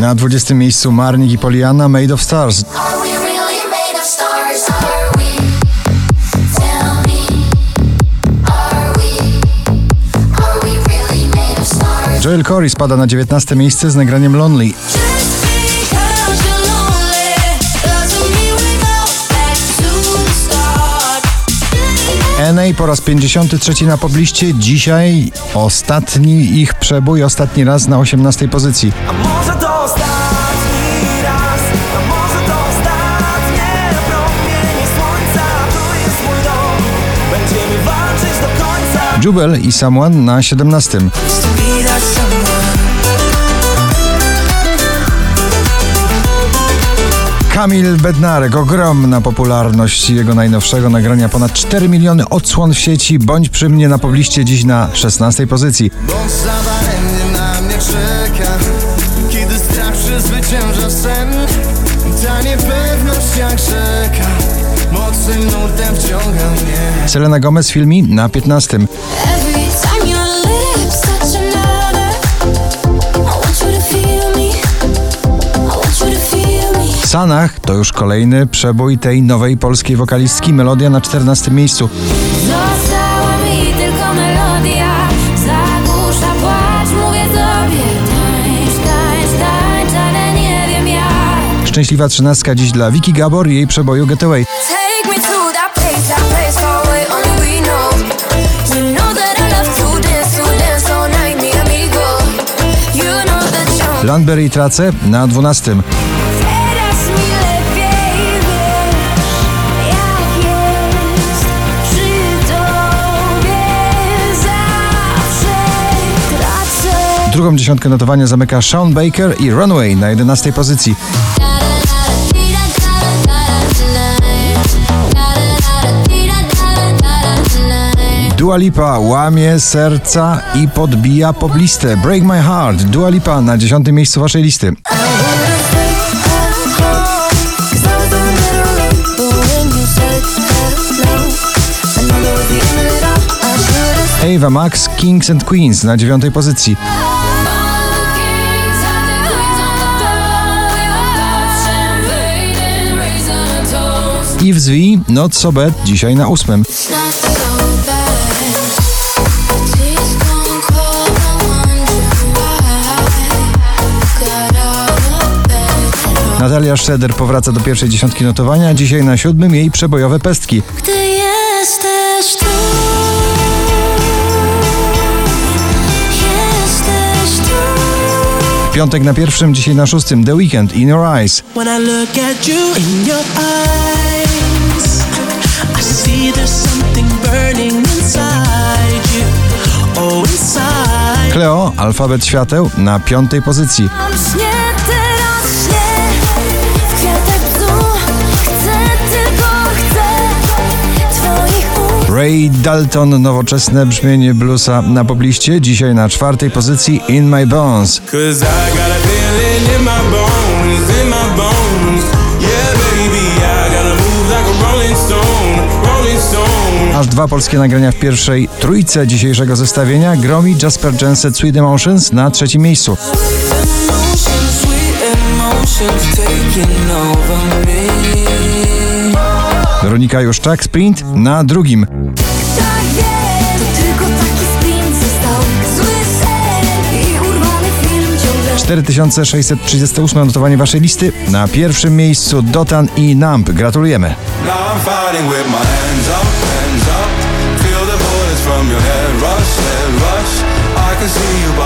Na 20 miejscu Marnik i Poliana Made of Stars. Joel Corey spada na 19 miejsce z nagraniem Lonely. Po raz 53 na pobliście. Dzisiaj ostatni ich przebój, ostatni raz na 18 pozycji. A może to ostatni raz, a może to ostatnie promienie słońca. Tu jest mój dom, będziemy walczyć do końca. Jubel i Someone na 17. Kamil Bednarek, ogromna popularność jego najnowszego nagrania, ponad 4 miliony odsłon w sieci. Bądź przy mnie na pobliście dziś na 16 pozycji. Bądź zadaremnie na mnie czeka Kiedy strach przezwycięża sen Ta niepewność jak rzeka Mocnym nurtem wciąga mnie Selena Gomez w filmie na 15. Sanach to już kolejny przebój tej nowej polskiej wokalistki Melodia na 14 miejscu. Została mi tylko melodia. Szczęśliwa trzynastka dziś dla Vicky Gabor i jej przeboju Getaway. Landberry Trace na 12. Drugą dziesiątkę notowania zamyka Sean Baker i Runway na 11 pozycji. Dua Lipa łamie serca i podbija poblistę. Break My Heart. Dua Lipa na 10 miejscu waszej listy. Ava Max, Kings and Queens na 9 pozycji. Yves V, Not So Bad, dzisiaj na 8. Natalia Schroeder powraca do pierwszej dziesiątki notowania, dzisiaj na siódmym jej przebojowe pestki. Gdy jesteś tu, jesteś tu. W piątek na pierwszym, dzisiaj na szóstym The Weekend, In Your Eyes. When I look at you in your eyes, Cleo, Alfabet Świateł na piątej pozycji. Ray Dalton, nowoczesne brzmienie bluesa na pobliście, dzisiaj na czwartej pozycji In My Bones. Cause I got a feeling in my bones, Aż dwa polskie nagrania w pierwszej trójce dzisiejszego zestawienia. Gromi, Jasper Jensen, Sweet Emotions na trzecim miejscu. Weronika Juszczak, Sprint na drugim. Film ciągle 4638 notowanie waszej listy. Na pierwszym miejscu Dotan i Numb. Gratulujemy. head rush, head rush. I can see you